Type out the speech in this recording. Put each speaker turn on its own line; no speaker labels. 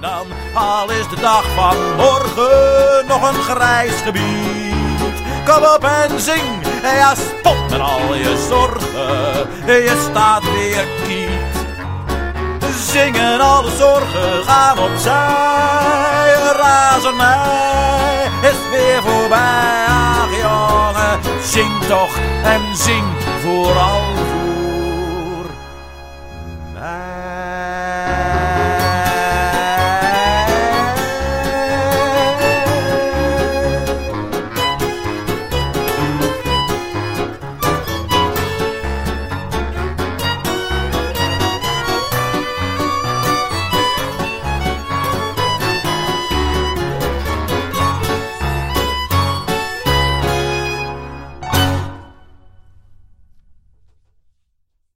dan, al is de dag van morgen nog een grijs gebied. Kom op en zing, ja stop met al je zorgen, je staat weer kiet. Zingen alle zorgen gaan opzij, razernij is weer voorbij. Ach jongen, zing toch en zing vooral